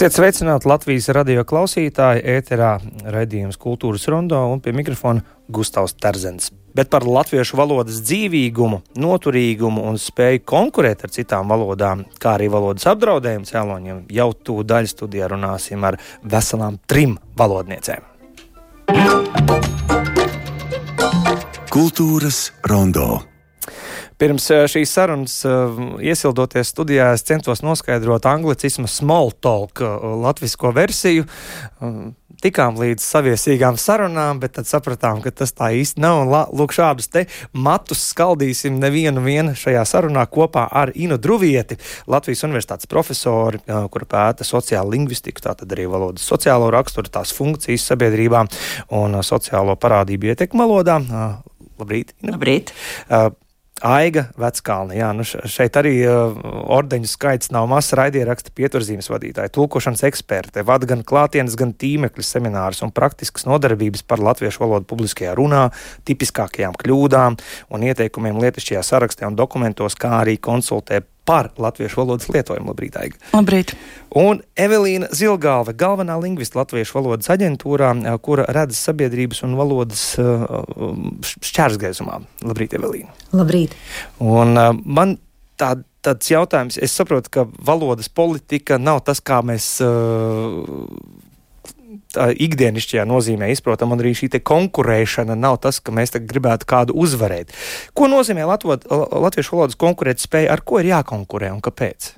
Esiet sveicināti Latvijas radio klausītāji, ēterā raidījums Kultūras rondo un pie mikrofona Gustavs Terzens. Bet par latviešu valodas dzīvīgumu, noturīgumu un spēju konkurēt ar citām valodām, kā arī valodas apdraudējumu cēloņiem, jau tūlīt daļai studijā runāsim ar veselām trim valodniecēm. Kultūras rondo. Pirms eh, šīs sarunas uh, iesildoties studijā, es centos noskaidrot anglicismu small talk uh, latvisko versiju. Uh, tikām līdz saviesīgām sarunām, bet tad sapratām, ka tas tā īsti nav. Un, lūk, šādus te matus skaldīsim nevienu šajā sarunā kopā ar Inu Druvieti, Latvijas Universitātes profesori, kura pēta sociālo lingvistiku, tātad arī valodas sociālo raksturu, tās funkcijas sabiedrībā un sociālo parādību ietekmu valodā. Labrīt! Ina. Labrīt! Aiga Veckalna. Jā, nu šeit arī uh, ordeņu skaits nav mazs. Raidieraksta pieturzīmes vadītāja, tulkošanas eksperte, vada gan klātienes, gan tīmekļa seminārus un praktiskas nodarbības par latviešu valodu publiskajā runā, tipiskākajām kļūdām un ieteikumiem lietišķajā sarakstā un dokumentos, kā arī konsultē par latviešu valodas lietojumu. Labrīt, Aiga. Labrīt. Un Evelīna Zilgalve, galvenā lingvista Latviešu valodas aģentūrā, eh, kura redz sabiedrības un valodas eh, šķērsgaismā. Labrīt, Evelīna. Labrīt. Un eh, man tā, tāds jautājums, es saprotu, ka valodas politika nav tas, kā mēs ikdienišķajā nozīmē izprotam, un arī šī konkurēšana nav tas, ka mēs gribētu kādu uzvarēt. Ko nozīmē Latvot, latviešu valodas konkurētspēja, ar ko ir jākonkurē un kāpēc?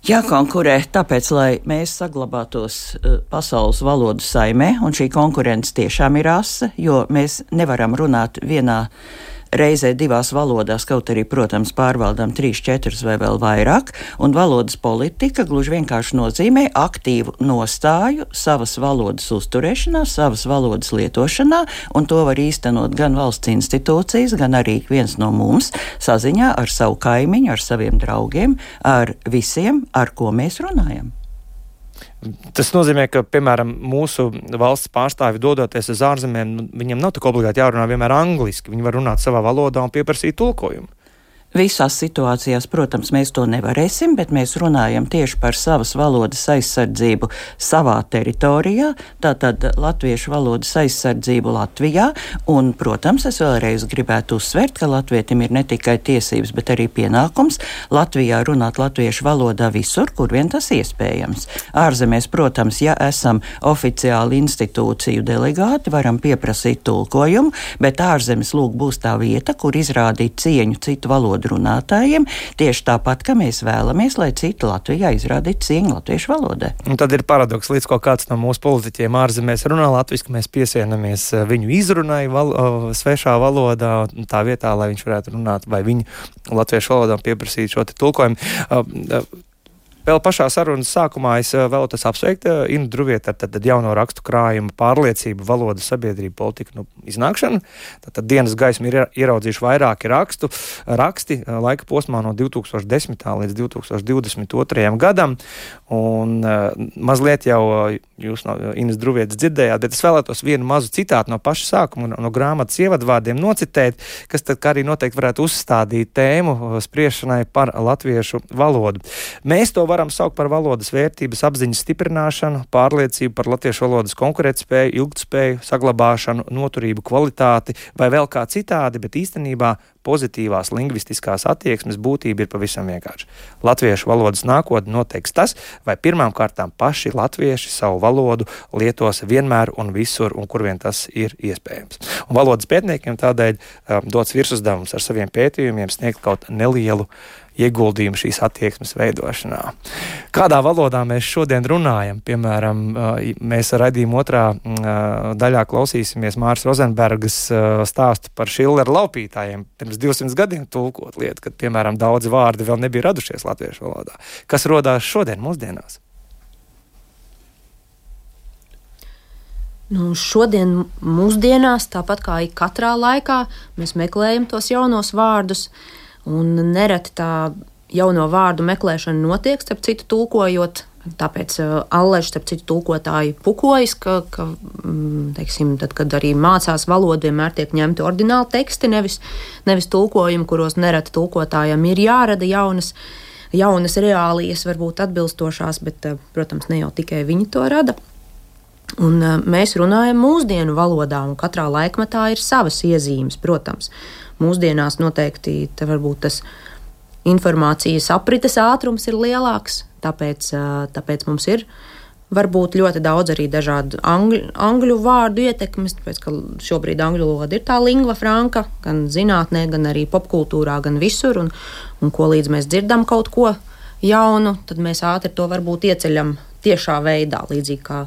Jākonkurē tāpēc, lai mēs saglabātos uh, pasaules valodu saimē, un šī konkurence tiešām ir asa, jo mēs nevaram runāt vienā reizē divās valodās, kaut arī, protams, pārvaldām trīs, četras vai vēl vairāk, un valodas politika gluži vienkārši nozīmē aktīvu nostāju savas valodas uzturēšanā, savas valodas lietošanā, un to var īstenot gan valsts institūcijas, gan arī viens no mums saziņā ar savu kaimiņu, ar saviem draugiem, ar visiem, ar ko mēs runājam. Tas nozīmē, ka, piemēram, mūsu valsts pārstāvi dodoties uz ārzemēm, nu, viņiem nav tik obligāti jārunā vienmēr angliski. Viņi var runāt savā valodā un pieprasīt tulkojumu. Visās situācijās, protams, mēs to nevarēsim, bet mēs runājam tieši par savas valodas aizsardzību savā teritorijā, tātad latviešu valodas aizsardzību Latvijā. Un, protams, es vēlreiz gribētu uzsvērt, ka latvietim ir ne tikai tiesības, bet arī pienākums Latvijā runāt latviešu valodā visur, kur vien tas iespējams. Ārzemēs, protams, ja esam oficiāli institūciju delegāti, varam pieprasīt tulkojumu, bet ārzemes lūk būs tā vieta, kur izrādīt cieņu citu valodu valodu runātājiem, tieši tāpat, ka mēs vēlamies, lai citi Latvijā izrādītu cieņu latviešu valodai. Un tad ir paradoks, līdz ko kāds no mūsu politiķiem ārzemēs runā latviešu, mēs piesienamies eh, viņu izrunai val, svešā valodā, tā vietā, lai viņš varētu runāt vai viņu latviešu valodā pieprasīt šo tulkojumu. Vēl pašā sarunas sākumā es eh, vēlos apsveikt eh, Inu Druvietu ar tad, tad jauno rakstu krājumu pārliecību, valodu, sabiedrību, politiku nu, iznākšanu. Tad, tad dienas gaismu ir ieraudzījuši vairāki rakstu, raksti eh, laika posmā no 2010. līdz 2022. gadam. Un mazliet jau jūs no Inas Druvietas dzirdējāt, bet es vēlētos vienu mazu citātu no paša sākuma, no, no grāmatas ievadvārdiem nocitēt, kas tad arī noteikti varētu uzstādīt tēmu spriešanai par latviešu valodu. Mēs to varam saukt par valodas vērtības apziņas stiprināšanu, pārliecību par latviešu valodas konkurētspēju, ilgtspēju, saglabāšanu, noturību, kvalitāti vai vēl kā citādi, bet īstenībā pozitīvās lingvistiskās attieksmes būtība ir pavisam vienkārša. Latviešu valodas nākotne noteiks tas, vai pirmām kārtām paši latvieši savu valodu lietos vienmēr un visur, un kur vien tas ir iespējams. Un valodas pētniekiem tādēļ um, dots virsuzdevums ar saviem pētījumiem sniegt kaut nelielu ieguldījumu šīs attieksmes veidošanā. Kādā valodā mēs šodien runājam? Piemēram, mēs raidījuma otrā daļā klausīsimies Mārs Rozenbergas stāstu par Šilleru laupītājiem. Pirms 200 gadiem tulkot lietu, kad, piemēram, daudzi vārdi vēl nebija radušies latviešu valodā. Kas rodās šodien, mūsdienās? Nu, šodien, mūsdienās, tāpat kā katrā laikā, mēs meklējam tos jaunos vārdus. Un nereti tā jauno vārdu meklēšana notiek, starp citu, tulkojot Tāpēc uh, Alleģis, starp citu, tulkotāji pukojas, ka, ka mm, teiksim, tad, kad arī mācās valodu, vienmēr tiek ņemti ordināli teksti, nevis, nevis tulkojumi, kuros nereti tulkotājiem ir jārada jaunas, jaunas reālijas, varbūt atbilstošās, bet, uh, protams, ne jau tikai viņi to rada. Un, uh, mēs runājam mūsdienu valodā, un katrā laikmetā ir savas iezīmes, protams. Mūsdienās noteikti tas informācijas aprites ātrums ir lielāks, Tāpēc, tāpēc mums ir varbūt ļoti daudz arī dažādu angļu, angļu vārdu ietekmes, tāpēc ka šobrīd angļu valoda ir tā lingva franka, gan zinātnē, gan arī popkultūrā, gan visur. Un, un ko līdz mēs dzirdam kaut ko jaunu, tad mēs ātri to varbūt ieceļam tiešā veidā, līdzīgi kā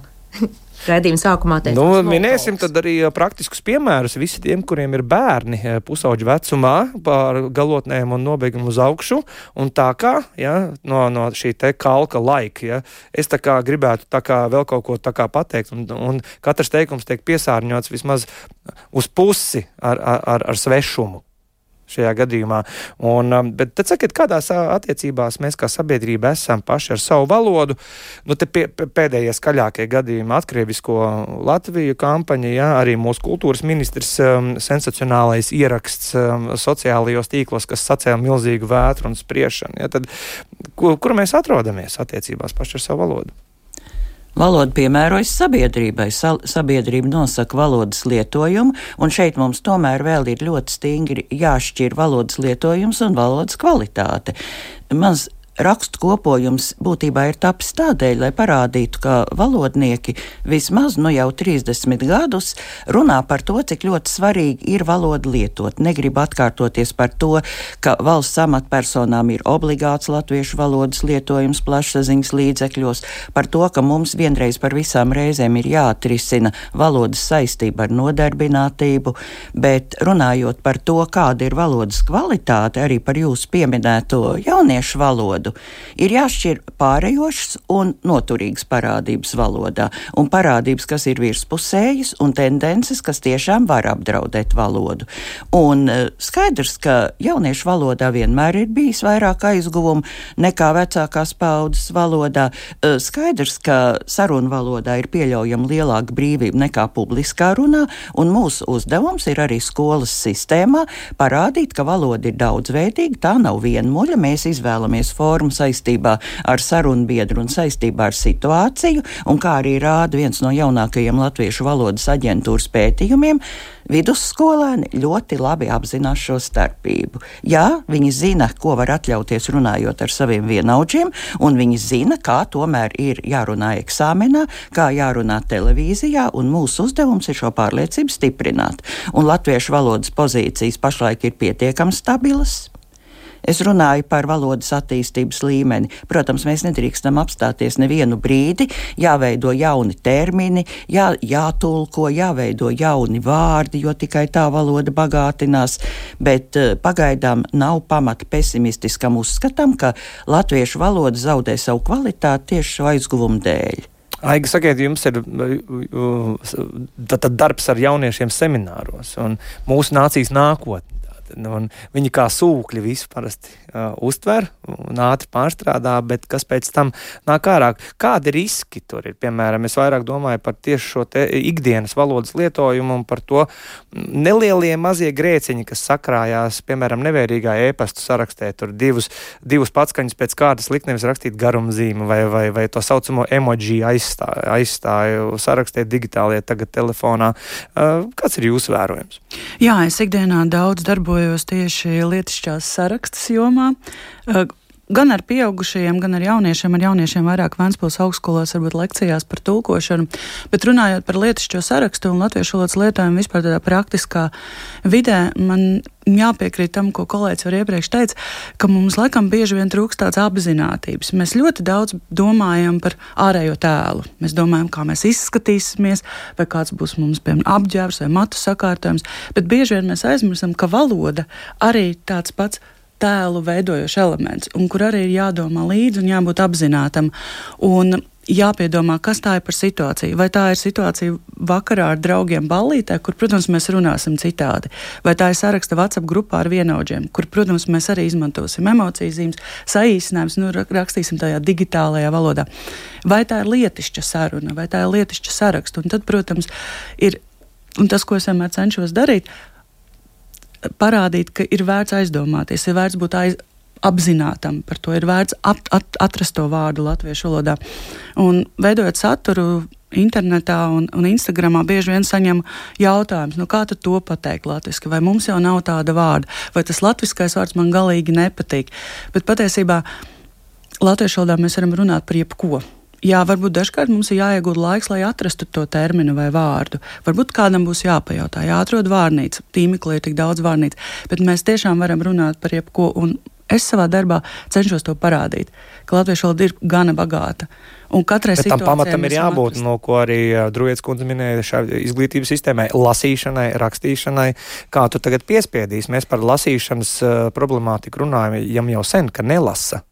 Redzījuma sākumā teicu, nu, minēsim tad arī praktiskus piemērus. Visiem tiem, kuriem ir bērni pusauģu vecumā, pār galotnēm un nobeigumu uz augšu. Un tā kā ja, no, no šī te kalka laika, ja, es tā kā gribētu tā kā vēl kaut ko tā kā pateikt, un, un katrs teikums tiek piesārņots vismaz uz pusi ar, ar, ar svešumu šajā gadījumā. Un, um, bet tad sakiet, kādās attiecībās mēs kā sabiedrība esam paši ar savu valodu? Nu, te pie, pēdējie skaļākie gadījumi atkrievisko Latviju kampaņa, jā, arī mūsu kultūras ministrs um, sensacionālais ieraksts um, sociālajos tīklos, kas sacēla milzīgu vētru un spriešanu. Ja, tad, kur, kur mēs atrodamies attiecībās paši ar savu valodu? Valoda piemērojas sabiedrībai, Sa sabiedrība nosaka valodas lietojumu, un šeit mums tomēr vēl ir ļoti stingri jāšķir valodas lietojums un valodas kvalitāte. Mans rakstu kopojums būtībā ir tapis tādēļ, lai parādītu, ka valodnieki vismaz nu jau 30 gadus runā par to, cik ļoti svarīgi ir valodu lietot. Negribu atkārtoties par to, ka valsts amatpersonām ir obligāts latviešu valodas lietojums plašsaziņas līdzekļos, par to, ka mums vienreiz par visām reizēm ir jāatrisina valodas saistība ar nodarbinātību, bet runājot par to, kāda ir valodas kvalitāte, arī par jūsu pieminēto jauniešu valodu, valodu. Ir jāšķir pārējošas un noturīgas parādības valodā, un parādības, kas ir virspusējas, un tendences, kas tiešām var apdraudēt valodu. Un e, skaidrs, ka jauniešu valodā vienmēr ir bijis vairāk aizguvumu nekā vecākās paudzes valodā. E, skaidrs, ka sarunu valodā ir pieļaujama lielāka brīvība nekā publiskā runā, un mūsu uzdevums ir arī skolas sistēmā parādīt, ka valoda ir daudzveidīga, tā nav vienmuļa, mēs izvēlamies formu formu saistībā ar sarunbiedru un saistībā ar situāciju, un kā arī rāda viens no jaunākajiem latviešu valodas aģentūras pētījumiem, vidusskolēni ļoti labi apzinās šo starpību. Jā, viņi zina, ko var atļauties runājot ar saviem vienaudžiem, un viņi zina, kā tomēr ir jārunā eksāmenā, kā jārunā televīzijā, un mūsu uzdevums ir šo pārliecību stiprināt. Un latviešu valodas pozīcijas pašlaik ir pietiekami stabilas. Es runāju par valodas attīstības līmeni. Protams, mēs nedrīkstam apstāties nevienu brīdi, jāveido jauni termini, jā, jātulko, jāveido jauni vārdi, jo tikai tā valoda bagātinās, bet uh, pagaidām nav pamata pesimistiskam uzskatam, ka latviešu valoda zaudē savu kvalitāti tieši šo aizguvumu dēļ. Aiga, sakiet, jums ir tad, tad darbs ar jauniešiem semināros un mūsu nācijas nākotne. Nu, viņi kā sūkļi visu parasti uh, uztver un ātri pārstrādā, bet kas pēc tam nāk ārā? Kādi riski tur ir? Piemēram, es vairāk domāju par tieši šo ikdienas valodas lietojumu un par to nelielie mazie grēciņi, kas sakrājās, piemēram, nevērīgā e-pasta sarakstē. Tur divus, divus patskaņus pēc kārtas likt nevis rakstīt garumzīmi vai, vai, vai to saucamo emoji aizstāju, aizstāju sarakstēt digitālajā tagad telefonā. Uh, kāds ir jūsu vērojums? Jā, es ikdienā daudz darbojos tieši lietišķās sarakstas jomā. Gan ar pieaugušajiem, gan ar jauniešiem, ar jauniešiem vairāk Vēncpils augstskolās, varbūt lekcijās par tulkošanu, bet runājot par lietišķo sarakstu un latviešu valodas lietojumu vispār tādā praktiskā vidē, man jāpiekrīt tam, ko kolēģis var iepriekš teica, ka mums laikam bieži vien trūkst tāds apzinātības. Mēs ļoti daudz domājam par ārējo tēlu. Mēs domājam, kā mēs izskatīsimies, vai kāds būs mums, piemēram, apģērbs vai matu sakārtojums, bet bieži vien mēs aizmirstam, ka valoda arī tāds pats tēlu veidojošs elements, un kur arī ir jādomā līdzi un jābūt apzinātam. Un jāpiedomā, kas tā ir par situāciju. Vai tā ir situācija vakarā ar draugiem ballītē, kur, protams, mēs runāsim citādi, vai tā ir saraksta WhatsApp grupā ar vienaudžiem, kur, protams, mēs arī izmantosim emocijas zīmes, saīsinājumus, nu, rakstīsim tajā digitālajā valodā. Vai tā ir lietišķa saruna, vai tā ir lietišķa saraksta. Un tad, protams, ir, un tas, ko es vienmēr cenšos darīt, parādīt, ka ir vērts aizdomāties, ir vērts būt aiz, apzinātam par to. Ir vērts at, at, atrast to vārdu latviešu valodā. Un veidojot saturu internetā un, un Instagramā bieži vien saņem jautājumus, nu, kā to pateikt latviešu, vai mums jau nav tāda vārda, vai tas latviskais vārds man galīgi nepatīk. Bet patiesībā latviešu valodā mēs varam runāt par jebko. Jā, varbūt dažkārt mums ir jāiegūda laiks, lai atrastu to terminu vai vārdu. Varbūt kādam būs jāpajautā, jāatrod vārnīca. Tīmeklī ir tik daudz vārnīcu, bet mēs tiešām varam runāt par jebko. Es savā darbā cenšos to parādīt, ka latviešu valoda ir gana bagāta. Un katrai tam pamatam ir jābūt, no ko arī Drūjies kundze minēja, šai izglītības sistēmai, lasīšanai, rakstīšanai. Kā tu tagad piespiedīsi? Mēs par lasīšanas problemātiku runājam jau sen, ka nelasa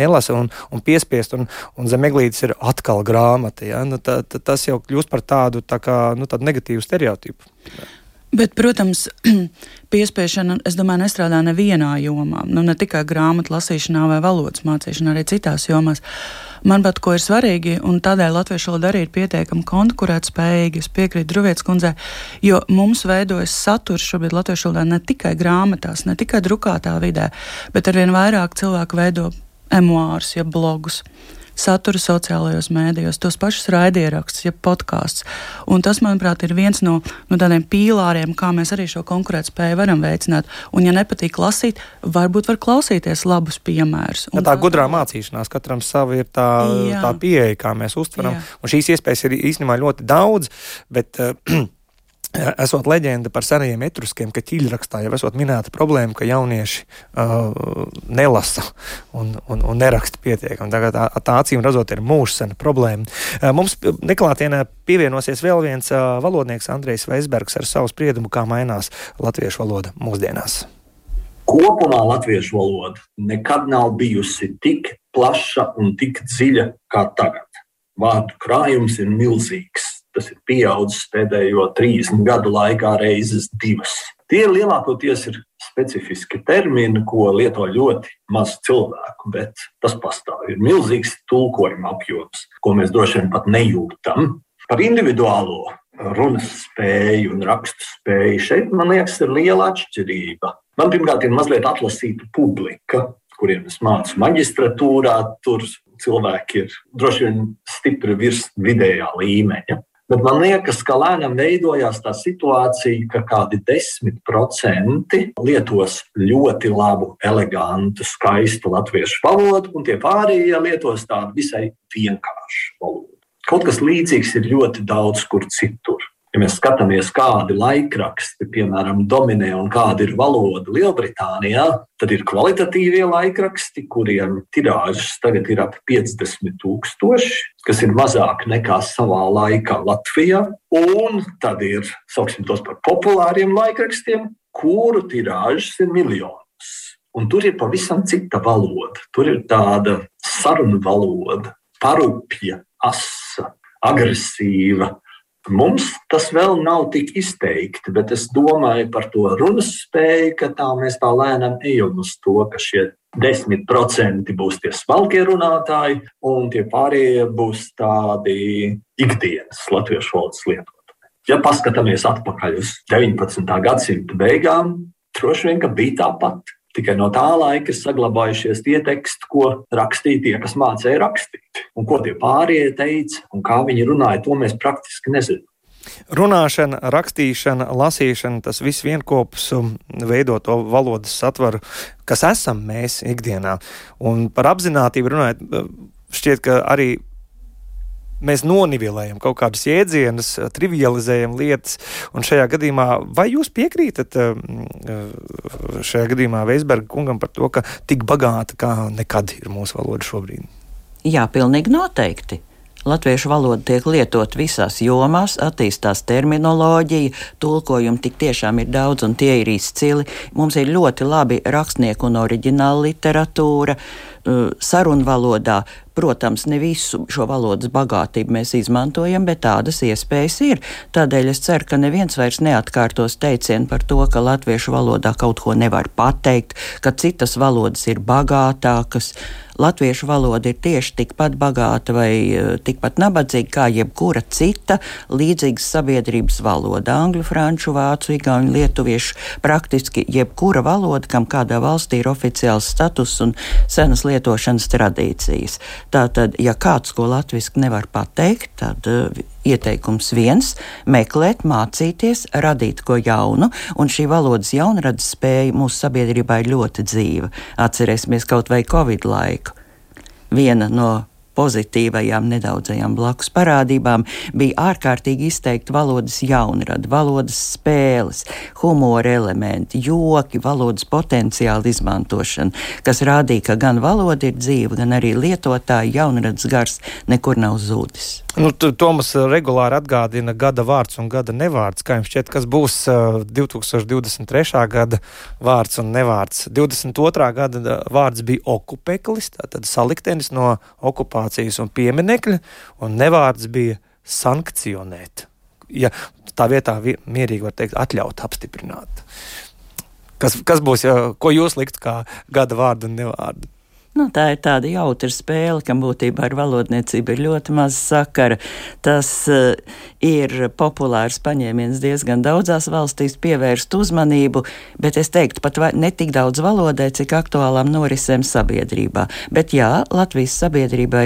nelasa un, un piespiest, un, un zem eglītes ir atkal grāmata. Ja? Nu, tā, tā, tas jau kļūst par tādu, tā kā, nu, tādu negatīvu stereotipu. Bet, protams, piespiešana, es domāju, nestrādā nevienā jomā. Nu, ne tikai grāmatu lasīšanā vai valodas mācīšanā, arī citās jomās. Manuprāt, ko ir svarīgi, un tādēļ latviešu valoda arī ir pietiekami konkurētspējīga. Es piekrītu Druvietas kundzei, jo mums veidojas saturs šobrīd latviešu valodā ne tikai grāmatās, ne tikai drukātā vidē, bet arvien vairāk cilvēku veido emuārus, jeb blogus saturu sociālajos mēdījos, tos pašus raidierakstus, jeb podkāstus. Un tas, manuprāt, ir viens no, no tādiem pīlāriem, kā mēs arī šo konkurētspēju varam veicināt. Un, ja nepatīk lasīt, varbūt var klausīties labus piemērus. Ja tā gudrā mācīšanās, katram sava ir tā, Jā. tā pieeja, kā mēs uztveram. Un šīs iespējas ir īstenībā ļoti daudz, bet uh, esot leģenda par senajiem etruskiem, ka ķīļrakstā jau esot minēta problēma, ka jaunieši uh, nelasa un, un, un neraksta pietiekami. Tagad tā, tā acīm redzot ir mūžsena problēma. Uh, mums neklātienē pievienosies vēl viens uh, valodnieks Andrejs Veisbergs ar savu spriedumu, kā mainās latviešu valoda mūsdienās. Kopumā latviešu valoda nekad nav bijusi tik plaša un tik dziļa kā tagad. Vārdu krājums ir milzīgs Tas ir pieaudzis pēdējo 30 gadu laikā reizes divas. Tie lielākoties ir specifiski termini, ko lieto ļoti maz cilvēku, bet tas pastāv. Ir milzīgs tulkojuma apjoms, ko mēs droši vien pat nejūtam. Par individuālo runas spēju un rakstu spēju šeit, man liekas, ir liela atšķirība. Man pirmkārt ir mazliet atlasīta publika, kuriem es mācu maģistratūrā. Tur cilvēki ir droši vien stipri virs vidējā līmeņa. Bet man liekas, ka lēnām veidojās tā situācija, ka kādi desmit procenti lietos ļoti labu, elegantu, skaistu latviešu valodu, un tie pārējie lietos tādu visai vienkāršu valodu. Kaut kas līdzīgs ir ļoti daudz kur citur. Ja mēs skatāmies, kādi laikraksti, piemēram, dominē un kāda ir valoda Lielbritānijā, tad ir kvalitatīvie laikraksti, kuriem tirāžas tagad ir ap 50 tūkstoši, kas ir mazāk nekā savā laikā Latvijā. Un tad ir, sauksim tos par populāriem laikrakstiem, kuru tirāžas ir miljonas. Un tur ir pavisam cita valoda. Tur ir tāda sarunu valoda, parupja, asa, agresīva Mums tas vēl nav tik izteikti, bet es domāju par to runas spēju, ka tā mēs tā lēnām ejam uz to, ka šie 10% būs tie smalkie runātāji, un tie pārējie būs tādi ikdienas latviešu valodas lietotāji. Ja paskatāmies atpakaļ uz 19. gadsimta beigām, droši vien bija tāpat. Tikai no tā laika ir saglabājušies tie teksti, ko rakstīja tie, kas mācīja rakstīt. Un ko tie pārējie teica un kā viņi runāja, to mēs praktiski nezinām. Runāšana, rakstīšana, lasīšana, tas viss vienopus veido to valodas satvaru, kas esam mēs ikdienā. Un par apziņotību runājot, šķiet, ka arī mēs nonivelējam kaut kādus jēdzienus, eh, trivializējam lietas. Un šajā gadījumā, vai jūs piekrītat eh, šajā gadījumā Veisberga kungam par to, ka tik bagāta kā nekad ir mūsu valoda šobrīd? Jā, pilnīgi noteikti. Latviešu valoda tiek lietot visās jomās, attīstās terminoloģija, tulkojumi tik tiešām ir daudz un tie ir izcili. Mums ir ļoti labi rakstnieku un oriģināla literatūra, sarunvalodā protams, ne visu šo valodas bagātību mēs izmantojam, bet tādas iespējas ir. Tādēļ es ceru, ka neviens vairs neatkārtos teicienu par to, ka latviešu valodā kaut ko nevar pateikt, ka citas valodas ir bagātākas latviešu valoda ir tieši tikpat bagāta vai eh, tikpat nabadzīga kā jebkura cita līdzīgas sabiedrības valoda. Angļu, franču, vācu, igauņu, lietuviešu praktiski jebkura valoda, kam kādā valstī ir oficiāls status un senas lietošanas tradīcijas. Tātad, ja kāds ko latviešu nevar pateikt, tad uh, ieteikums viens - meklēt, mācīties, radīt ko jaunu, un šī valodas jaunradas spēja mūsu sabiedrībā ir ļoti dzīva. Atcerēsimies kaut vai Covid laiku. Viena no pozitīvajām nedaudzajām blakus parādībām bija ārkārtīgi izteikti valodas jaunrada, valodas spēles, humora elementi, joki, valodas potenciāla izmantošana, kas rādīja, ka gan valoda ir dzīva, gan arī lietotāja jaunradas gars nekur nav zudis. Nu, Tomas regulāri atgādina gada vārds un gada nevārds. Kā jums šķiet, kas būs uh, 2023. gada vārds un nevārds? 22. gada vārds bija okupeklis, tātad saliktenis no okupācijas un pieminekļa, un nevārds bija sankcionēt. Ja tā vietā mierīgi var teikt, atļaut, apstiprināt. Kas, kas būs, ja, ko jūs liktu kā gada vārdu un nevārdu? Nu, tā ir tāda jautra spēle, kam būtībā ar valodniecību ir ļoti maz sakara. Tas uh, ir populārs paņēmiens diezgan daudzās valstīs, pievērst uzmanību, bet es teiktu pat ne tik daudz valodai, cik aktuālām norisēm sabiedrībā. Bet jā, Latvijas sabiedrībai,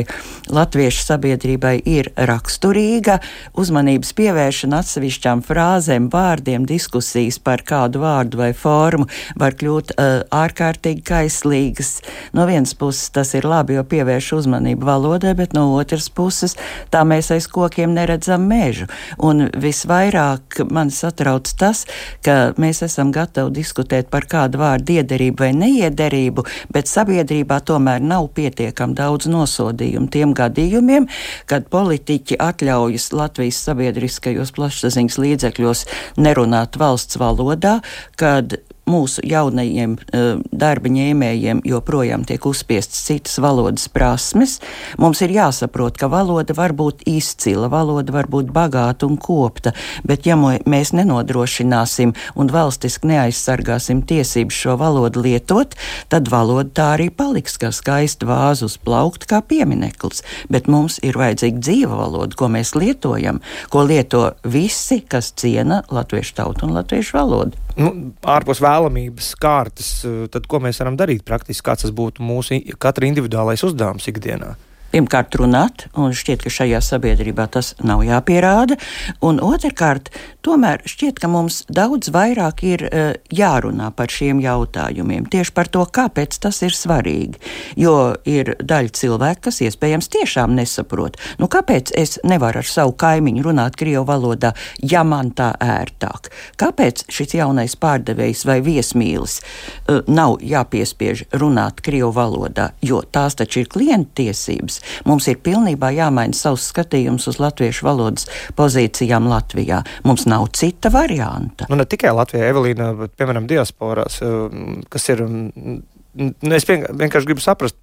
latviešu sabiedrībai ir raksturīga uzmanības pievēršana atsevišķām frāzēm, vārdiem, diskusijas par kādu vārdu vai formu var kļūt uh, ārkārtīgi kaislīgas. No vienas puses tas ir labi, jo pievērš uzmanību valodai, bet no otras puses tā mēs aiz kokiem neredzam mežu. Un visvairāk man satrauc tas, ka mēs esam gatavi diskutēt par kādu vārdu iederību vai neiederību, bet sabiedrībā tomēr nav pietiekami daudz nosodījumu tiem gadījumiem, kad politiķi atļaujas Latvijas sabiedriskajos plašsaziņas līdzekļos nerunāt valsts valodā, kad mūsu jaunajiem uh, darba ņēmējiem joprojām tiek uzspiestas citas valodas prasmes, mums ir jāsaprot, ka valoda var būt izcila, valoda var būt bagāta un kopta, bet ja mēs nenodrošināsim un valstiski neaizsargāsim tiesības šo valodu lietot, tad valoda tā arī paliks kā skaista vāza uz plaukta, kā piemineklis. Bet mums ir vajadzīga dzīva valoda, ko mēs lietojam, ko lieto visi, kas ciena latviešu tautu un latviešu valodu nu, ārpus vēlamības kārtas, eh, tad ko mēs varam darīt praktiski? Kāds tas būtu mūsu katra individuālais uzdevums ikdienā? pirmkārt runāt, un šķiet, ka šajā sabiedrībā tas nav jāpierāda, un otrkārt, tomēr šķiet, ka mums daudz vairāk ir uh, jārunā par šiem jautājumiem, tieši par to, kāpēc tas ir svarīgi. Jo ir daļa cilvēku, kas iespējams tiešām nesaprot, nu kāpēc es nevaru ar savu kaimiņu runāt Krievu valodā, ja man tā ērtāk? Kāpēc šis jaunais pārdevējs vai viesmīlis uh, nav jāpiespiež runāt Krievu valodā, jo tās taču ir klienta tiesības? Mums ir pilnībā jāmaina savs skatījums uz latviešu valodas pozīcijām Latvijā. Mums nav cita varianta. Nu, ne tikai Latvijā, Evelīna, bet piemēram diasporās, um, kas ir. Um, nu, es vienkārši gribu saprast,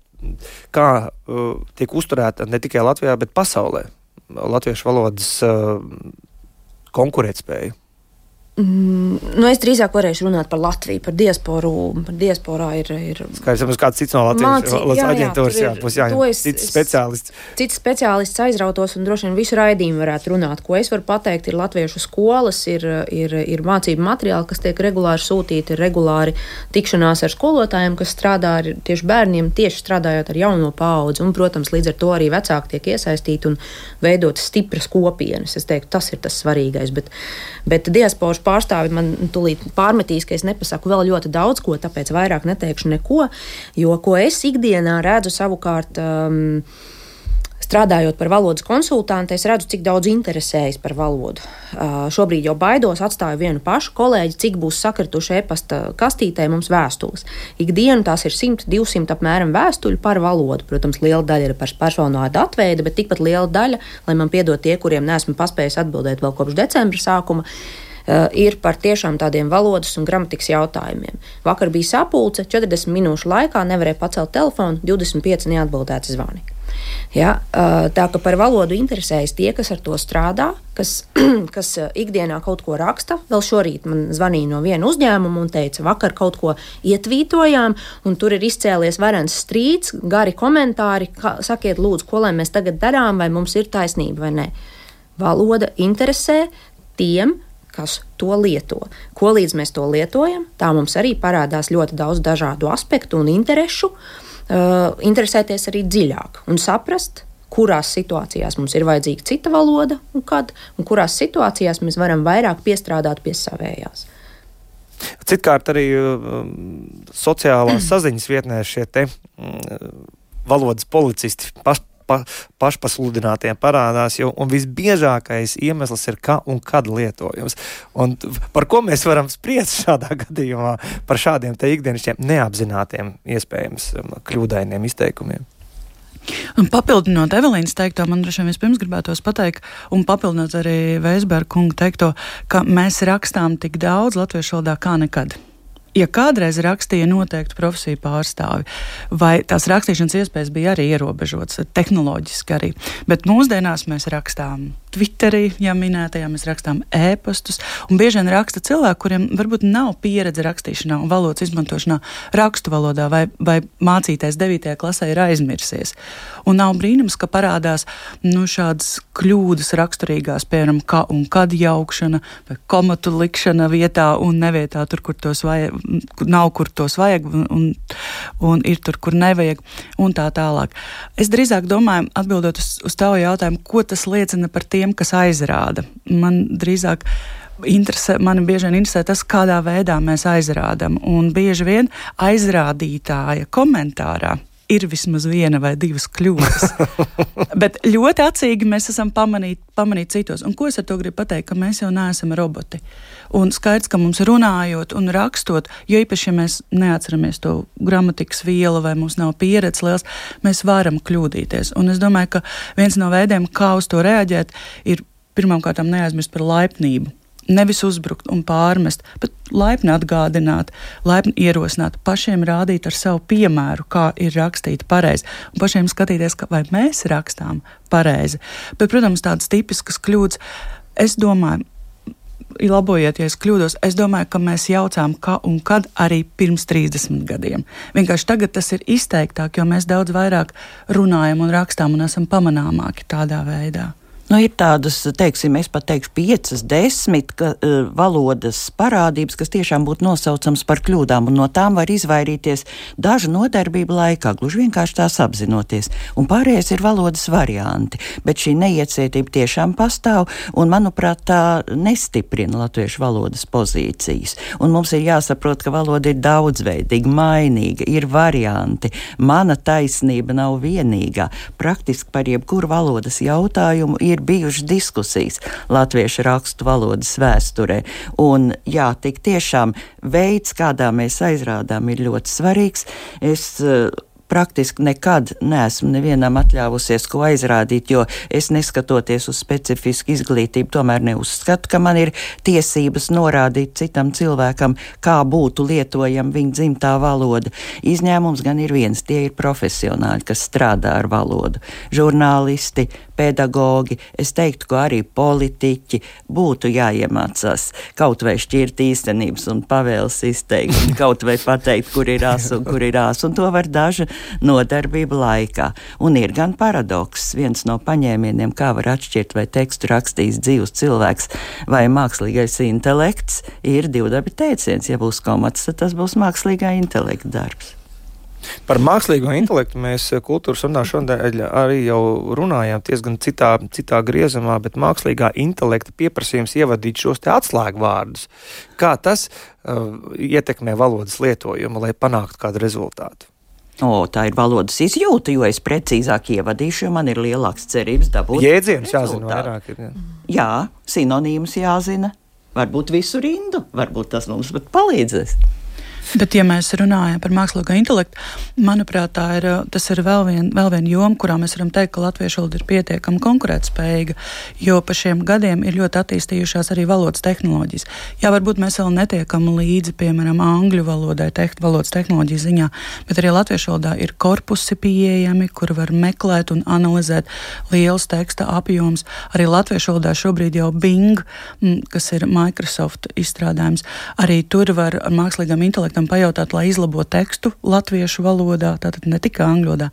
kā uh, tiek uzturēta ne tikai Latvijā, bet pasaulē latviešu valodas uh, konkurētspēja. Mm, nu es drīzāk varēšu runāt par Latviju, par diasporu. Par diasporā ir. ir Skaidrs, ka kāds cits no Latvijas Mācī, jā, aģentūras jā, būs jāņem. Cits speciālists. Cits speciālists aizrautos un droši vien visu raidījumu varētu runāt. Ko es varu pateikt, ir latviešu skolas, ir, ir, ir mācību materiāli, kas tiek regulāri sūtīti, ir regulāri tikšanās ar skolotājiem, kas strādā ar tieši bērniem, tieši strādājot ar jauno paudzi. Un, protams, līdz ar to arī vecāki tiek iesaistīti un veidot stipras kopienas. Es teiktu, tas ir tas svarīgais. Bet, bet diasporas pārstāvi man tūlīt pārmetīs, ka es nepasaku vēl ļoti daudz ko, tāpēc vairāk neteikšu neko. Jo ko es ikdienā redzu savukārt. Um, Strādājot par valodas konsultantu, es redzu, cik daudz interesējas par valodu. Uh, šobrīd jau baidos, atstāju vienu pašu kolēģi, cik būs sakrituši e-pasta kastītē mums vēstules. Ikdienu tās ir 100, 200 apmēram vēstuļu par valodu. Protams, liela daļa ir par personāla atveidi, bet tikpat liela daļa, lai man piedod tie, kuriem nesmu paspējis atbildēt vēl kopš decembra sākuma, uh, ir par tiešām tādiem valodas un gramatikas jautājumiem. Vakar bija sapulce, 40 minūšu laikā nevarēja pacelt telefonu, 25 neatbildēti zvani. Ja? Tā ka par valodu interesējas tie, kas ar to strādā, kas, kas ikdienā kaut ko raksta. Vēl šorīt man zvanīja no viena uzņēmuma un teica, vakar kaut ko ietvītojām, un tur ir izcēlies varens strīds, gari komentāri. Kā, sakiet, lūdzu, ko lai mēs tagad darām, vai mums ir taisnība vai nē. Valoda interesē tiem, kas to lieto. Ko līdz mēs to lietojam, tā mums arī parādās ļoti daudz dažādu aspektu un interesu. Uh, interesēties arī dziļāk un saprast, kurās situācijās mums ir vajadzīga cita valoda un kad, un kurās situācijās mēs varam vairāk piestrādāt pie savējās. Citkārt arī uh, sociālās saziņas vietnēs šie te uh, valodas policisti paši pa, pašpasludinātiem parādās, jo visbiežākais iemesls ir kā un kad lietojums. Un par ko mēs varam spriest šādā gadījumā par šādiem te ikdienišķiem neapzinātiem, iespējams, um, kļūdainiem izteikumiem? Un papildinot Evelīnas teikto, man droši vien vispirms gribētos pateikt, un papildinot arī Veisberga kunga teikto, ka mēs rakstām tik daudz latviešu valodā kā nekad ja kādreiz rakstīja noteiktu profesiju pārstāvi, vai tās rakstīšanas iespējas bija arī ierobežotas, tehnoloģiski arī. Bet mūsdienās mēs rakstām Twitterī, ja minētajā, mēs rakstām ēpastus, un bieži vien raksta cilvēki, kuriem varbūt nav pieredze rakstīšanā un valodas izmantošanā rakstu valodā, vai, vai mācīties 9. klasē ir aizmirsies. Un nav brīnums, ka parādās nu, šādas kļūdas raksturīgās, piemēram, kā un kad jaukšana, vai komatu likšana vietā un nevietā, tur, kur tos vajag, nav kur tos vajag, un, un, un ir tur, kur nevajag, un tā tālāk. Es drīzāk domāju, atbildot uz, uz tavu jautājumu, ko tas liecina par tiem, kas aizrāda. Man drīzāk interesē, man bieži vien interesē tas, kādā veidā mēs aizrādām. Un bieži vien aizrādītāja komentārā ir vismaz viena vai divas kļūdas. Bet ļoti acīgi mēs esam pamanīti pamanīt citos. Un ko es ar to gribu pateikt? Ka mēs jau neesam roboti. Un skaidrs, ka mums runājot un rakstot, jo īpaši, ja mēs neatceramies to gramatikas vielu vai mums nav pieredzes liels, mēs varam kļūdīties. Un es domāju, ka viens no veidiem, kā uz to reaģēt, ir pirmkārt neaizmirst par laipnību nevis uzbrukt un pārmest, bet laipni atgādināt, laipni ierosināt, pašiem rādīt ar savu piemēru, kā ir rakstīts pareizi, un pašiem skatīties, vai mēs rakstām pareizi. Bet, protams, tādas tipiskas kļūdas, es domāju, labojiet, ja es kļūdos, es domāju, ka mēs jaucām, kā un kad arī pirms 30 gadiem. Vienkārši tagad tas ir izteiktāk, jo mēs daudz vairāk runājam un rakstām un esam pamanāmāki tādā veidā. Nu, ir tādas, teiksim, es pat teikšu, piecas, desmit ka, uh, valodas parādības, kas tiešām būtu nosaucams par kļūdām, un no tām var izvairīties dažu nodarbību laikā, gluži vienkārši tās apzinoties. Un pārējais ir valodas varianti, bet šī neiecietība tiešām pastāv, un, manuprāt, tā nestiprina latviešu valodas pozīcijas. Un mums ir jāsaprot, ka valoda ir daudzveidīga, mainīga, ir varianti. Mana taisnība nav vienīgā. Praktiski par jebkuru valodas jautājumu ir ir bijušas diskusijas latviešu rakstu valodas vēsturē. Un, jā, tik tiešām veids, kādā mēs aizrādām, ir ļoti svarīgs. Es, uh, praktiski nekad neesmu nevienam atļāvusies ko aizrādīt, jo es neskatoties uz specifisku izglītību, tomēr neuzskatu, ka man ir tiesības norādīt citam cilvēkam, kā būtu lietojama viņa dzimtā valoda. Izņēmums gan ir viens, tie ir profesionāļi, kas strādā ar valodu. Žurnālisti, pedagogi, es teiktu, ka arī politiķi būtu jāiemācās kaut vai šķirt īstenības un pavēles izteikt, kaut vai pateikt, kur ir ās un kur ir ās, un to var daži nodarbību laikā. Un ir gan paradoks, viens no paņēmieniem, kā var atšķirt, vai tekstu rakstījis dzīves cilvēks vai mākslīgais intelekts, ir divdabi teiciens. Ja būs komats, tad tas būs mākslīgā intelekta darbs. Par mākslīgo intelektu mēs kultūras runā šodien arī jau runājām diezgan citā, citā griezumā, bet mākslīgā intelekta pieprasījums ievadīt šos te atslēgvārdus. Kā tas uh, ietekmē valodas lietojumu, lai panāktu kādu rezultātu? O, tā ir valodas izjūta, jo es precīzāk ievadīšu, jo man ir lielāks cerības dabūt. Jēdzienus jāzina vairāk. Ir, jā. jā, sinonīmus jāzina. Varbūt visu rindu, varbūt tas mums pat palīdzēs. Bet, ja mēs runājam par mākslīgo intelektu, manuprāt, ir, tas ir vēl viena vēl vien joma, kurā mēs varam teikt, ka latviešu valoda ir pietiekami konkurētspējīga, jo pa šiem gadiem ir ļoti attīstījušās arī valodas tehnoloģijas. Jā, varbūt mēs vēl netiekam līdzi, piemēram, angļu valodai, teht, valodas tehnoloģiju ziņā, bet arī latviešu valodā ir korpusi pieejami, kur var meklēt un analizēt liels teksta apjoms. Arī latviešu valodā šobrīd jau Bing, kas ir Microsoft izstrādājums, arī tur var ar mākslīgam intelektam tam pajautāt, lai izlabotu tekstu latviešu valodā, tātad ne tikai angļu valodā.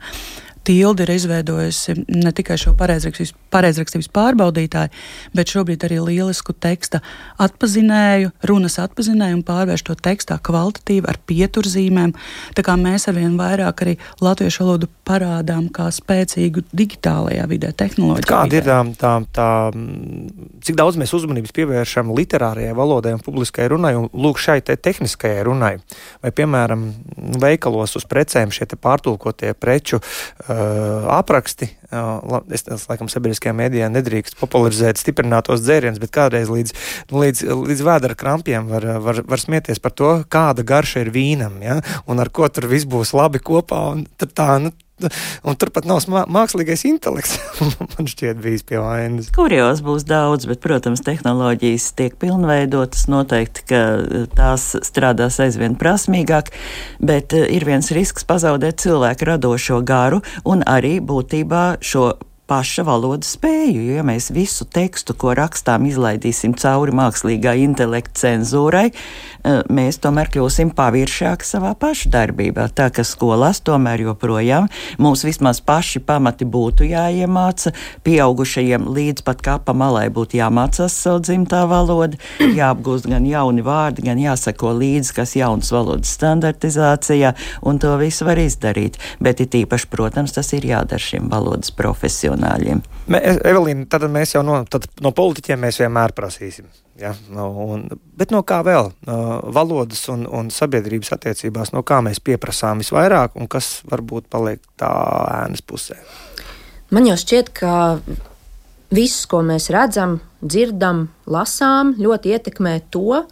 Tilde ir izveidojusi ne tikai šo pareizrakstības, pareizrakstības pārbaudītāju, bet šobrīd arī lielisku teksta atpazinēju, runas atpazinēju un pārvērstu to tekstā kvalitatīvi ar pieturzīmēm. Tā kā mēs arvien vairāk arī latviešu valodu parādām kā spēcīgu digitālajā vidē, tehnoloģijā. Kāda ir tā, tā, tā, cik daudz mēs uzmanības pievēršam literārajai valodai un publiskai runai un lūk šai te tehniskajai runai? Vai, piemēram, veikalos uz precēm šie pārtulkotie preču uh, apraksti. Uh, es, es laikam, sabiedriskajā mēdījā nedrīkst popularizēt stiprinātos dzērienus, bet kādreiz līdz, līdz, līdz vēdera krampiem var, var, var smieties par to, kāda garša ir vīnam, ja? un ar ko tur viss būs labi kopā. Tā, nu, Un turpat nav mākslīgais intelekts. man šķiet, bijis pie vainas. Kurjos būs daudz, bet, protams, tehnoloģijas tiek pilnveidotas. Noteikti, ka tās strādās aizvien prasmīgāk, bet eh, ir viens risks pazaudēt cilvēku radošo garu un arī būtībā šo paša valodas spēju. Jo, ja mēs visu tekstu, ko rakstām, izlaidīsim cauri mākslīgā intelekta cenzūrai, mēs tomēr kļūsim paviršāki savā pašu darbībā. Tā ka skolās tomēr joprojām mums vismaz paši pamati būtu jāiemāca, pieaugušajiem līdz pat kapa malai būtu jāmācās savu dzimtā valoda, jāapgūst gan jauni vārdi, gan jāsako līdzi, kas jaunas valodas standartizācijā, un to visu var izdarīt. Bet it īpaši, protams, tas ir jādara šiem valodas profesionāļiem. Mē, Evelīna, tad mēs jau no, no politiķiem mēs vienmēr prasīsim. Ja? Un, bet no kā vēl? Valodas un, un sabiedrības attiecībās, no kā mēs pieprasām visvairāk un kas varbūt paliek tā ēnas pusē? Man jau šķiet, ka viss, ko mēs redzam, dzirdam, lasām, ļoti ietekmē to,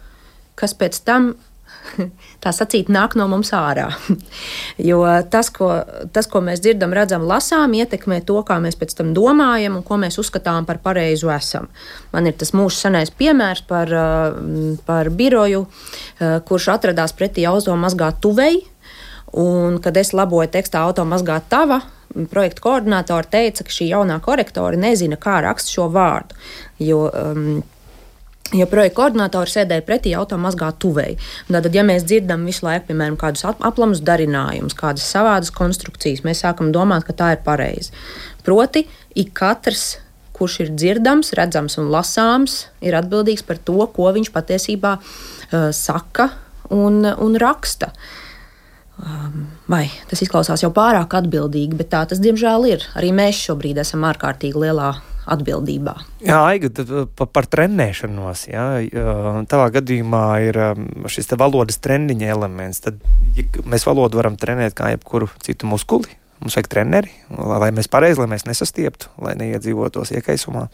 kas pēc tam tā sacīt, nāk no mums ārā. jo tas ko, tas, ko mēs dzirdam, redzam, lasām, ietekmē to, kā mēs pēc tam domājam un ko mēs uzskatām par pareizu esam. Man ir tas mūsu senais piemērs par, uh, par biroju, uh, kurš atradās pretī automazgāt tuvei. Un, kad es laboju tekstā automazgāt tava, projekta koordinātori teica, ka šī jaunā korektore nezina, kā raksta šo vārdu. Jo, um, Ja projekta koordinātori sēdēja pretī automāzgā tuvēji. Tad, ja mēs dzirdam visu laiku, piemēram, kādus aplamus darinājumus, kādas savādas konstrukcijas, mēs sākam domāt, ka tā ir pareizi. Proti, ik katrs, kurš ir dzirdams, redzams un lasāms, ir atbildīgs par to, ko viņš patiesībā uh, saka un, un raksta. Um, vai tas izklausās jau pārāk atbildīgi, bet tā tas diemžēl ir. Arī mēs šobrīd esam ārkārtīgi lielā atbildībā. Jā, Aiga, uh, par, trenēšanos. Jā, tavā gadījumā ir um, šis valodas treniņa elements. Tad ja mēs valodu varam trenēt kā jebkuru citu muskuli. Mums vajag treneri, lai mēs pareizi, lai mēs nesastieptu, lai neiedzīvotos iekaisumā.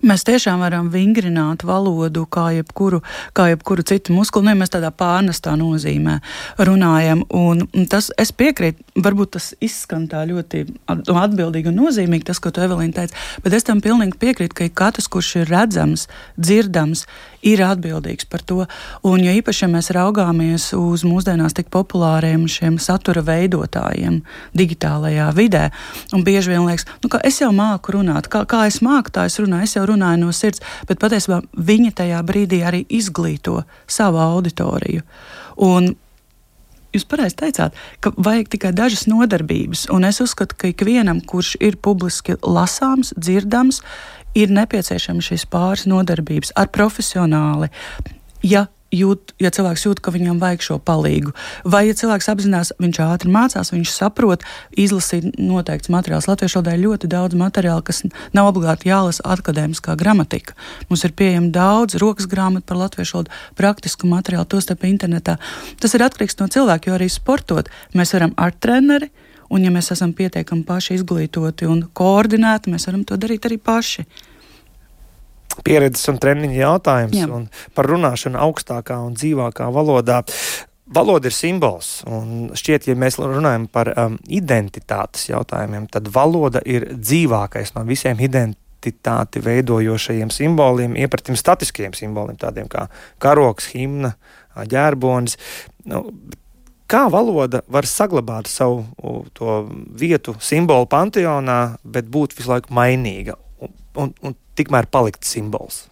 Mēs tiešām varam vingrināt valodu kā jebkuru, kā jebkuru citu muskuli. Nu, ja mēs tādā pārnestā nozīmē runājam, un tas es piekrītu, varbūt tas izskan tā ļoti atbildīgi un nozīmīgi, tas, ko tu Evelīna teica, bet es tam pilnīgi piekrītu, ka katrs, kurš ir redzams, dzirdams, ir atbildīgs par to. Un, ja īpaši, ja mēs raugāmies uz mūsdienās tik populāriem šiem satura veidotājiem digitālajā vidē, un bieži vien liekas, nu, ka es jau māku runāt, kā, kā es māku, tā es runāju, es jau runāju no sirds, bet patiesībā viņi tajā brīdī arī izglīto savu auditoriju. Un Jūs pareizi teicāt, ka vajag tikai dažas nodarbības, un es uzskatu, ka ikvienam, kurš ir publiski lasāms, dzirdams, ir nepieciešams šīs pāris nodarbības ar profesionāli. Ja jūt, ja cilvēks jūt, ka viņam vajag šo palīdzību, vai ja cilvēks apzinās, viņš ātri mācās, viņš saprot, izlasīt noteikts materiāls. Latviešu valodā ir ļoti daudz materiālu, kas nav obligāti jālasa akadēmiskā gramatika. Mums ir pieejama daudz rokas grāmatu par latviešu valodu, praktisku materiālu, tostarp internetā. Tas ir atkarīgs no cilvēka, jo arī sportot mēs varam ar treneri Un, ja mēs esam pietiekami paši izglītoti un koordinēti, mēs varam to darīt arī paši. Pieredzes un treniņa jautājums Jā. un par runāšanu augstākā un dzīvākā valodā. valoda ir simbols. Un šķiet, ja mēs runājam par um, identitātes jautājumiem, tad valoda ir dzīvākais no visiem identitāti veidojošajiem simboliem, iepratim statiskiem simboliem, tādiem kā karoks, himna, ģērbonis. Nu, kā valoda var saglabāt savu to vietu simbolu panteonā, bet būt visu laiku mainīga un, un, un tikmēr palikt simbols?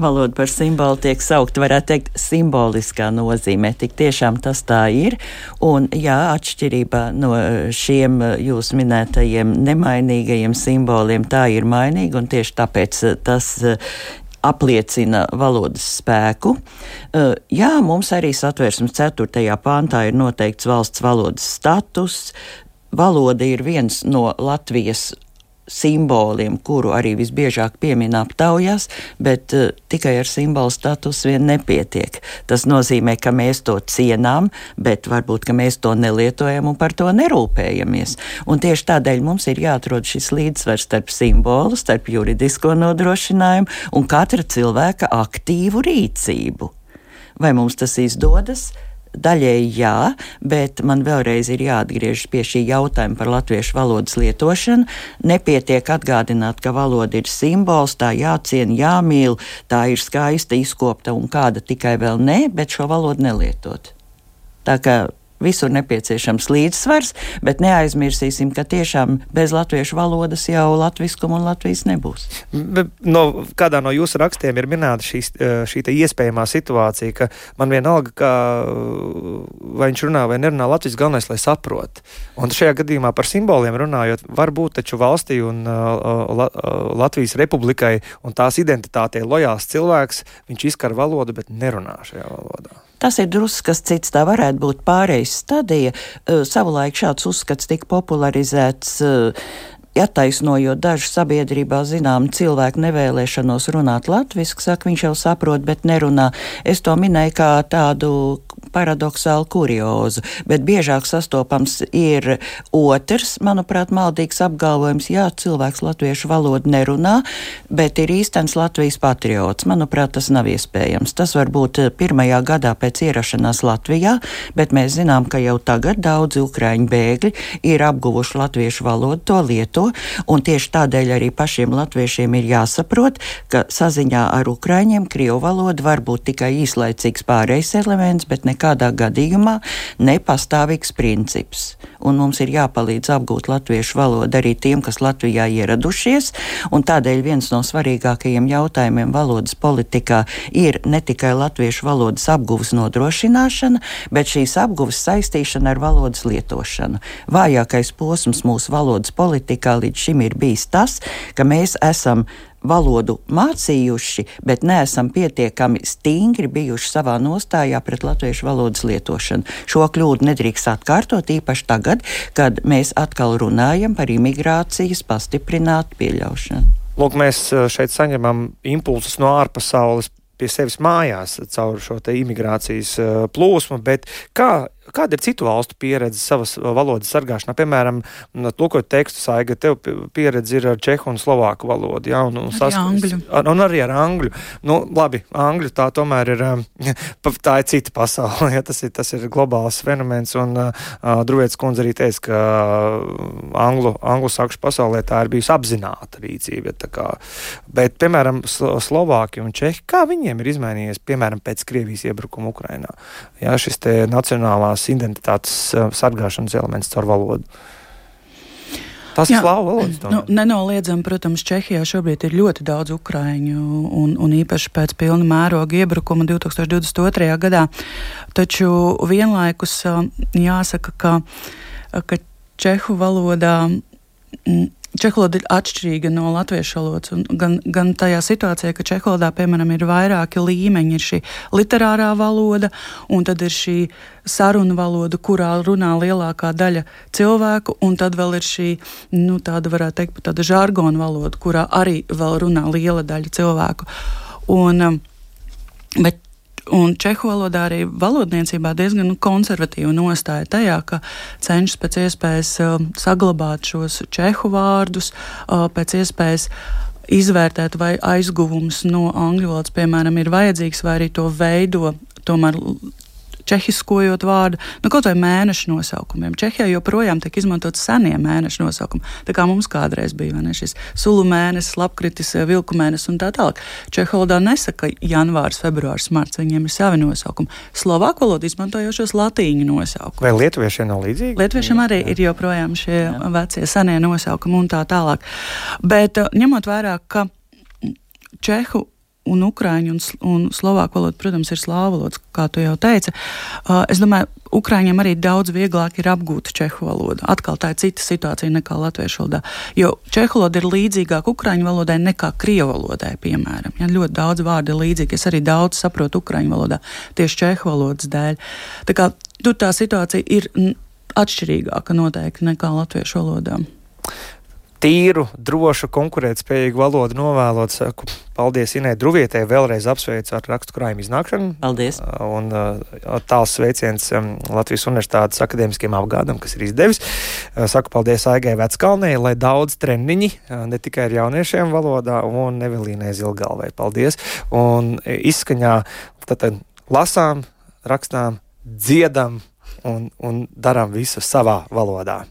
Valoda par simbolu tiek saukta, varētu teikt, simboliskā nozīmē. Tik tiešām tas tā ir. Un, jā, atšķirībā no šiem jūs minētajiem nemainīgajiem simboliem, tā ir mainīga, un tieši tāpēc tas apliecina valodas spēku. Jā, mums arī satversmes 4. pāntā ir noteikts valsts valodas status. Valoda ir viens no Latvijas simboliem, kuru arī visbiežāk piemin aptaujās, bet uh, tikai ar simbolu status vien nepietiek. Tas nozīmē, ka mēs to cienām, bet varbūt mēs to nelietojam un par to nerūpējamies. Un tieši tādēļ mums ir jāatrod šis līdzsvars starp simbolu, starp juridisko nodrošinājumu un katra cilvēka aktīvu rīcību. Vai mums tas izdodas? Daļēji jā, bet man vēlreiz ir jāatgriežas pie šī jautājuma par latviešu valodas lietošanu. Nepietiek atgādināt, ka valoda ir simbols, tā jāciena, jāmīl, tā ir skaista, izkopta un kāda tikai vēl ne, bet šo valodu nelietot. Tā kā visur nepieciešams līdzsvars, bet neaizmirsīsim, ka tiešām bez latviešu valodas jau latviskuma un Latvijas nebūs. No, kādā no jūsu rakstiem ir minēta šīs, šī iespējamā situācija, ka man vienalga, ka, vai viņš runā vai nerunā latvijas, galvenais, lai saprot. Un šajā gadījumā par simboliem runājot, varbūt taču valstī un uh, Latvijas republikai un tās identitātei lojāls cilvēks, viņš izkar valodu, bet nerunā šajā valodā. Tas ir drusku kas cits. Tā varētu būt pārejas stadija. Savulaik šāds uzskats tika popularizēts attaisnojot dažu sabiedrībā zinām cilvēku nevēlēšanos runāt latviešu, saka, viņš jau saprot, bet nerunā. Es to minēju kā tādu paradoxālu kuriozu, bet biežāk sastopams ir otrs, manuprāt, maldīgs apgalvojums, jā, cilvēks latviešu valodu nerunā, bet ir īstenis Latvijas patriots. Manuprāt, tas nav iespējams. Tas var būt pirmajā gadā pēc ierašanās Latvijā, bet mēs zinām, ka jau tagad daudzi ukraiņu bēgļi ir apguvuši latviešu valodu, to lieto, un tieši tādēļ arī pašiem latviešiem ir jāsaprot, ka saziņā ar ukraiņiem Krievu valoda var būt tikai īslaicīgs pārējais elements, bet nekādā gadījumā nepastāvīgs princips. Un mums ir jāpalīdz apgūt latviešu valodu arī tiem, kas Latvijā ieradušies, tādēļ viens no svarīgākajiem jautājumiem valodas politikā ir ne tikai latviešu valodas apguves nodrošināšana, bet šīs apguves saistīšana ar valodas lietošanu. Vājākais posms mūsu valodas politikā līdz šim ir bijis tas, ka mēs esam valodu mācījuši, bet neesam pietiekami stingri bijuši savā nostājā pret latviešu valodas lietošanu. Šo kļūdu nedrīkst atkārtot īpaši tagad, kad mēs atkal runājam par imigrācijas pastiprinātu pieļaušanu. Lūk, mēs eh, šeit saņemam impulsus no ārpasaules pie sevis mājās caur šo imigrācijas eh, plūsmu, bet kā Kāda ir citu valstu pieredze savas valodas sargāšanā? Piemēram, lūkot tekstu saiga, tev pieredze ir ar čehu un slovāku valodu, jā, un, un, sast... angļu. Ar, un arī ar angļu. Nu, labi, angļu tā tomēr ir, um, tā ir cita pasaule, ja tas ir, tas ir globāls fenomens, un uh, uh Druvietas kundze arī teica, ka uh, anglu, anglu sakšu pasaulē tā ir bijusi apzināta rīcība, kā, bet, piemēram, Slovāki un Čehi, kā viņiem ir izmainījies, piemēram, pēc Krievijas iebrukuma Ukrainā? Jā, šis te nacionālās nacionālās identitātes eh, sargāšanas elements caur valodu. Tas ir slāvu valodas. Nu, nenoliedzami, protams, Čehijā šobrīd ir ļoti daudz ukrāņu, un, un īpaši pēc pilna mēroga iebrukuma 2022. gadā. Taču vienlaikus eh, jāsaka, ka, ka čehu valodā mm, Čeholoda ir atšķirīga no latviešu valodas. Gan, gan tajā situācijā, ka čeholodā, piemēram, ir vairāki līmeņi. Ir šī literārā valoda, un tad ir šī sarunu valoda, kurā runā lielākā daļa cilvēku, un tad vēl ir šī, nu, tāda varētu teikt, tāda žargona valoda, kurā arī vēl runā liela daļa cilvēku. Un, um, bet Un čehu valodā arī valodniecībā diezgan nu, konservatīva nostāja tajā, ka cenšas pēc iespējas uh, saglabāt šos čehu vārdus, uh, pēc iespējas izvērtēt, vai aizguvums no angļu valodas, piemēram, ir vajadzīgs, vai arī to veido tomēr čehiskojot vārdu, nu, kaut vai mēnešu nosaukumiem. Čehijā joprojām tiek izmantot senie mēnešu nosaukumi, tā kā mums kādreiz bija ne, šis sulu mēnesis, lapkritis, vilku mēnesis un tā tālāk. Čeholodā nesaka janvārs, februārs, marts, viņiem ir savi nosaukumi. Slovāku valodu izmantojošos latīņu nosaukumi. Vai lietuviešiem nav līdzīgi? Lietuviešiem arī ir joprojām šie Jā. vecie senie nosaukumi un tā tālāk. Bet ņemot vērā, ka čehu un ukrāņu un, un slovāku valoda, protams, ir slāvu valoda, kā tu jau teici. Uh, es domāju, ukrāņiem arī daudz vieglāk ir apgūt čehu valodu. Atkal tā ir cita situācija nekā latviešu valodā. Jo čehu valoda ir līdzīgāka ukrāņu valodai nekā krievu valodai, piemēram. Ja, ļoti daudz vārdu ir līdzīgi. Es arī daudz saprotu ukrāņu valodā tieši čehu valodas dēļ. Tā kā tur tā situācija ir atšķirīgāka noteikti nekā latviešu valodā tīru, drošu, konkurētspējīgu valodu novēlot. Saku, paldies Inai Druvietē, vēlreiz apsveicu ar rakstu krājumu iznākšanu. Paldies! Un uh, tāls sveiciens um, Latvijas Universitātes akadēmiskiem apgādam, kas ir izdevis. Uh, saku paldies Aigai Veckalnei, lai daudz treniņi, uh, ne tikai ar jauniešiem valodā, un Evelīnai Zilgalvai. Paldies! Un izskaņā tad lasām, rakstām, dziedam un, un darām visu savā valodā.